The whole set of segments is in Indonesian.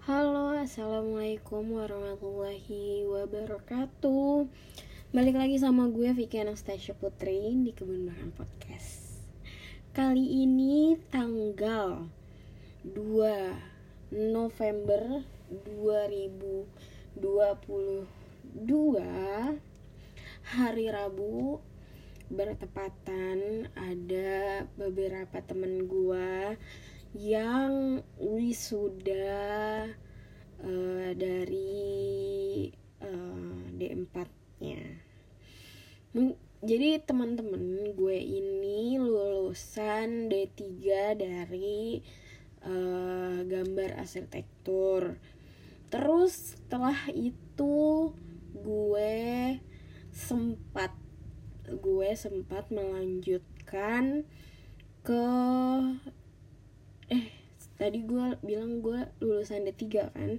Halo, assalamualaikum warahmatullahi wabarakatuh. Balik lagi sama gue Vicky Anastasia Putri di Kebun Bahan Podcast. Kali ini tanggal 2 November 2022 hari Rabu bertepatan ada beberapa temen gue yang wisuda uh, dari uh, D4-nya. Jadi teman-teman gue ini lulusan D3 dari uh, gambar arsitektur. Terus setelah itu gue sempat gue sempat melanjutkan ke eh tadi gue bilang gue lulusan D3 kan.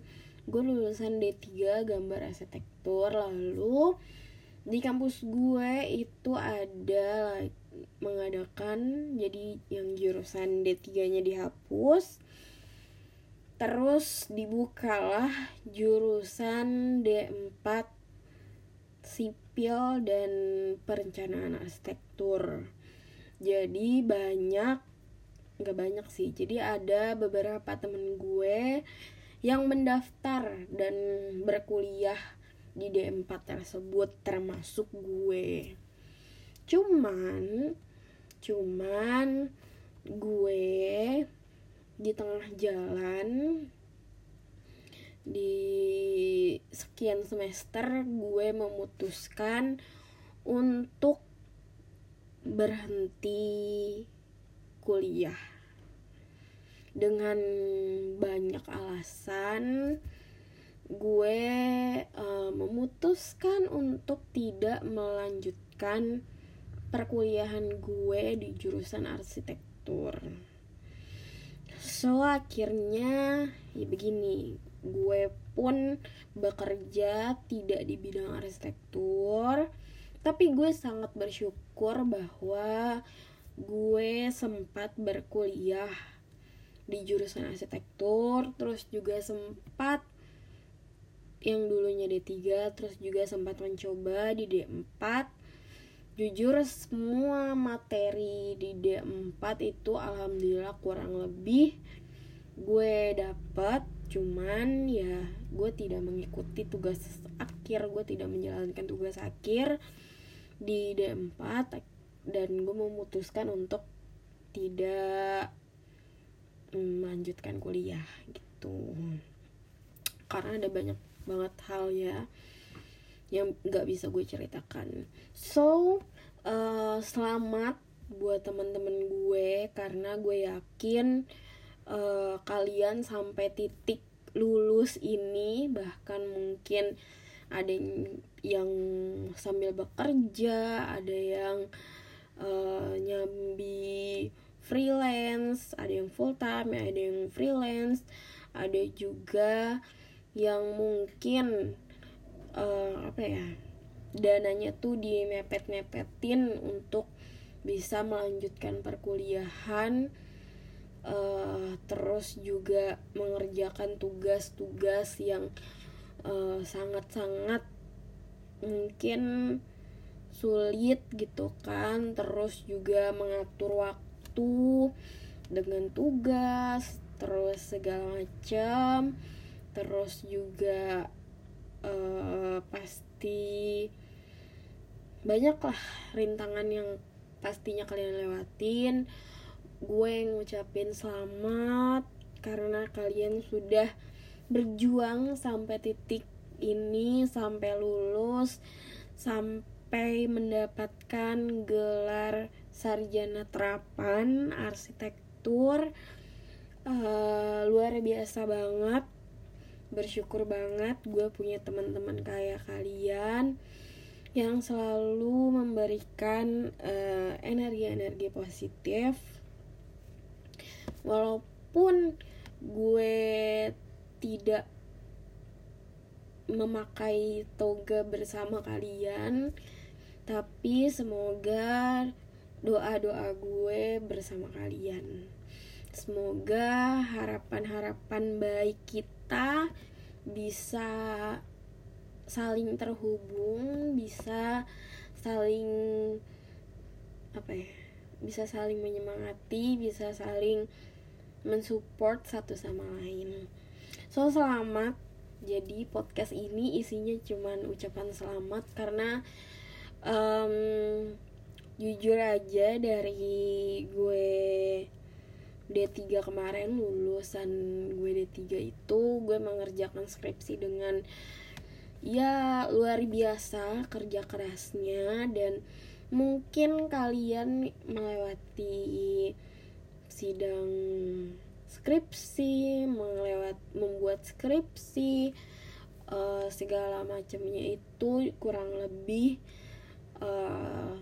Gue lulusan D3 gambar arsitektur lalu di kampus gue itu ada mengadakan jadi yang jurusan D3 nya dihapus. Terus dibukalah jurusan D4 sipil dan perencanaan arsitektur. Jadi banyak nggak banyak sih. Jadi ada beberapa temen gue yang mendaftar dan berkuliah di D4 tersebut termasuk gue. Cuman cuman gue di tengah jalan di sekian semester gue memutuskan untuk berhenti kuliah dengan banyak alasan gue uh, memutuskan untuk tidak melanjutkan perkuliahan gue di jurusan arsitektur. So akhirnya ya begini, gue pun bekerja tidak di bidang arsitektur, tapi gue sangat bersyukur bahwa gue sempat berkuliah di jurusan arsitektur terus juga sempat yang dulunya D3 terus juga sempat mencoba di D4 jujur semua materi di D4 itu alhamdulillah kurang lebih gue dapet. Cuman ya gue tidak mengikuti tugas akhir gue tidak menjalankan tugas akhir di D4 dan gue memutuskan untuk tidak melanjutkan kuliah gitu. Karena ada banyak banget hal ya yang nggak bisa gue ceritakan. So uh, selamat buat teman-teman gue karena gue yakin uh, kalian sampai titik lulus ini bahkan mungkin ada yang sambil bekerja ada yang uh, nyambi freelance ada yang full time ada yang freelance ada juga yang mungkin uh, apa ya dananya tuh dimepet-mepetin untuk bisa melanjutkan perkuliahan uh, terus juga mengerjakan tugas-tugas yang sangat-sangat uh, mungkin sulit gitu kan terus juga mengatur waktu waktu dengan tugas terus segala macam. Terus juga uh, pasti banyaklah rintangan yang pastinya kalian lewatin. Gue ngucapin selamat karena kalian sudah berjuang sampai titik ini sampai lulus sampai mendapatkan gelar sarjana terapan arsitektur uh, luar biasa banget. Bersyukur banget gue punya teman-teman kayak kalian yang selalu memberikan uh, energi-energi positif. Walaupun gue tidak memakai toga bersama kalian tapi semoga doa-doa gue bersama kalian. Semoga harapan-harapan baik kita bisa saling terhubung bisa saling apa ya bisa saling menyemangati bisa saling mensupport satu sama lain. So selamat. Jadi podcast ini isinya cuman ucapan selamat karena um, jujur aja dari gue D3 kemarin lulusan gue D3 itu gue mengerjakan skripsi dengan ya luar biasa kerja kerasnya. Dan mungkin kalian melewati sidang skripsi, melewat membuat skripsi uh, segala macamnya itu kurang lebih uh,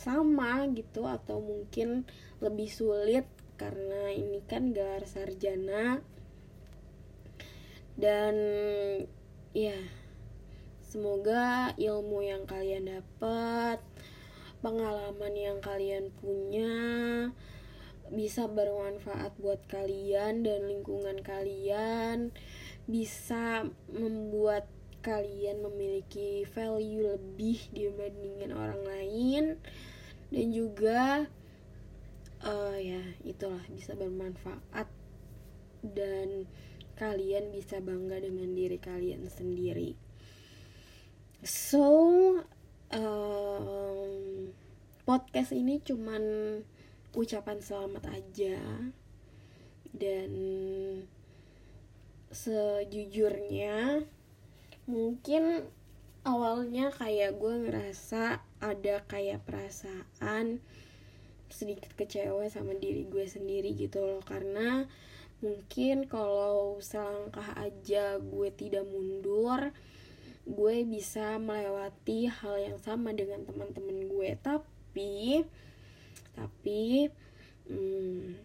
sama gitu atau mungkin lebih sulit karena ini kan gelar sarjana. Dan ya semoga ilmu yang kalian dapat pengalaman yang kalian punya bisa bermanfaat buat kalian dan lingkungan kalian bisa membuat kalian memiliki value lebih dibandingin orang lain dan juga uh, ya itulah bisa bermanfaat dan kalian bisa bangga dengan diri kalian sendiri. So um, podcast ini cuman ucapan selamat aja dan sejujurnya mungkin awalnya kayak gue ngerasa ada kayak perasaan sedikit kecewa sama diri gue sendiri gitu loh. Karena mungkin kalau selangkah aja gue tidak mundur gue bisa melewati hal yang sama dengan teman-teman gue. Tapi tapi hmm,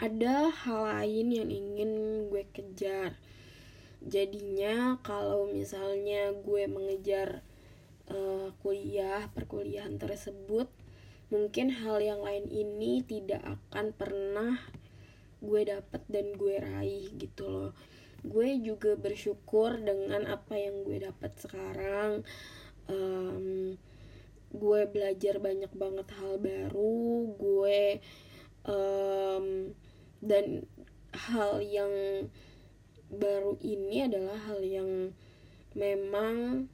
ada hal lain yang ingin gue kejar. Jadinya kalau misalnya gue mengejar uh, kuliah perkuliahan tersebut mungkin hal yang lain ini tidak akan pernah gue dapat dan gue raih gitu loh. Gue juga bersyukur dengan apa yang gue dapat sekarang. Um, gue belajar banyak banget hal baru. Gue um, dan hal yang baru ini adalah hal yang memang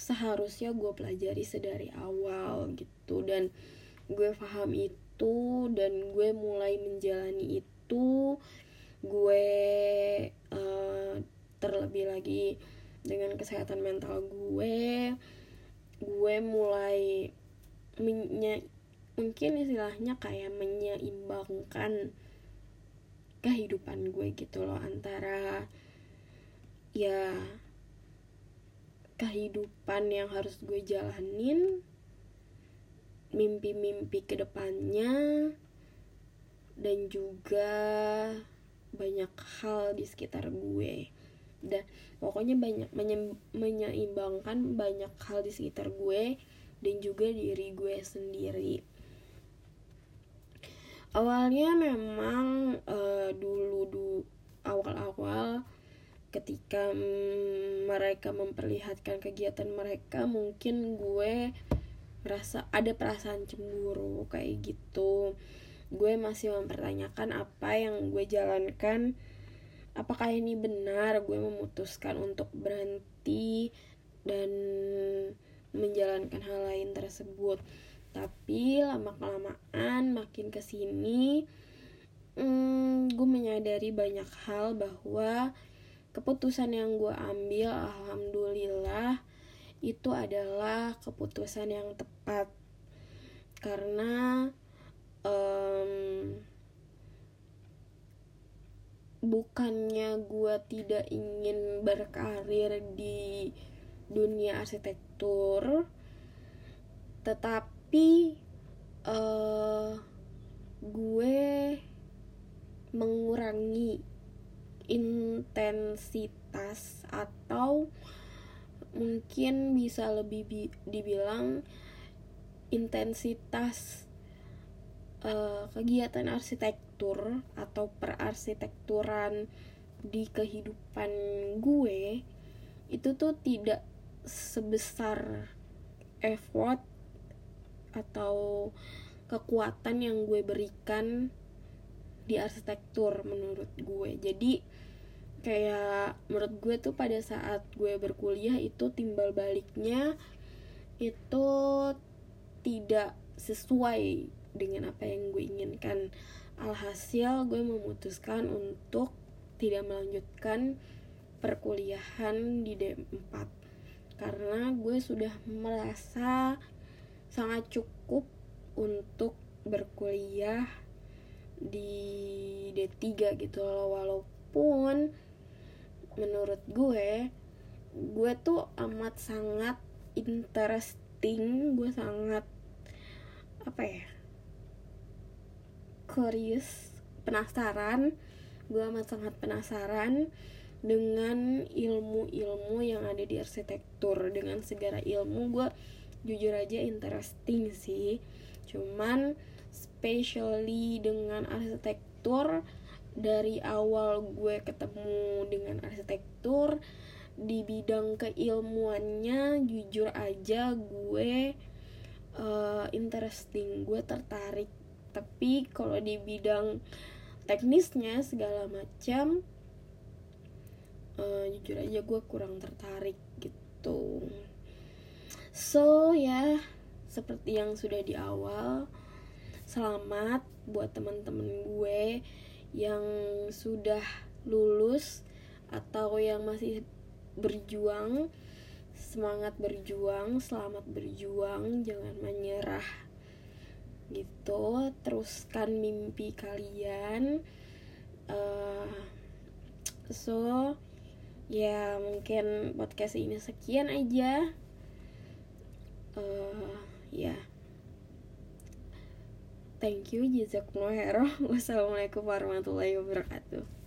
seharusnya gue pelajari sedari awal gitu. Dan gue paham itu dan gue mulai menjalani itu gue uh, terlebih lagi dengan kesehatan mental gue gue mulai menye mungkin istilahnya kayak menyeimbangkan kehidupan gue gitu loh antara ya kehidupan yang harus gue jalanin mimpi-mimpi ke depannya dan juga banyak hal di sekitar gue. Dan pokoknya banyak menye menyeimbangkan banyak hal di sekitar gue dan juga diri gue sendiri. Awalnya memang uh, dulu du awal-awal ketika mereka memperlihatkan kegiatan mereka mungkin gue merasa ada perasaan cemburu kayak gitu. Gue masih mempertanyakan apa yang gue jalankan. Apakah ini benar? Gue memutuskan untuk berhenti dan menjalankan hal lain tersebut. Tapi lama kelamaan makin ke sini hmm, gue menyadari banyak hal bahwa keputusan yang gue ambil alhamdulillah itu adalah keputusan yang tepat. Karena um, bukannya gue tidak ingin berkarir di dunia arsitektur tetapi uh, gue mengurangi intensitas atau mungkin bisa lebih bi dibilang intensitas uh, kegiatan arsitektur atau perarsitekturan di kehidupan gue itu tuh tidak sebesar effort atau kekuatan yang gue berikan di arsitektur menurut gue. Jadi kayak menurut gue tuh pada saat gue berkuliah itu timbal baliknya itu tidak sesuai dengan apa yang gue inginkan. Alhasil gue memutuskan untuk tidak melanjutkan perkuliahan di D4 karena gue sudah merasa sangat cukup untuk berkuliah di D3 gitu loh. Walaupun menurut gue gue tuh amat sangat interesting gue sangat apa ya curious penasaran gue amat sangat penasaran dengan ilmu-ilmu yang ada di arsitektur. Dengan segala ilmu gue jujur aja interesting sih. Cuman especially dengan arsitektur. Dari awal gue ketemu dengan arsitektur di bidang keilmuannya jujur aja gue uh, interesting gue tertarik. Tapi kalau di bidang teknisnya segala macam uh, jujur aja gue kurang tertarik gitu. So ya seperti yang sudah di awal Selamat buat teman-teman gue yang sudah lulus atau yang masih berjuang. Semangat berjuang, selamat berjuang, jangan menyerah gitu. Teruskan mimpi kalian. Uh, so ya mungkin podcast ini sekian aja. Uh, ya. yeah. Thank you jazakumullah khairan wassalamualaikum warahmatullahi wabarakatuh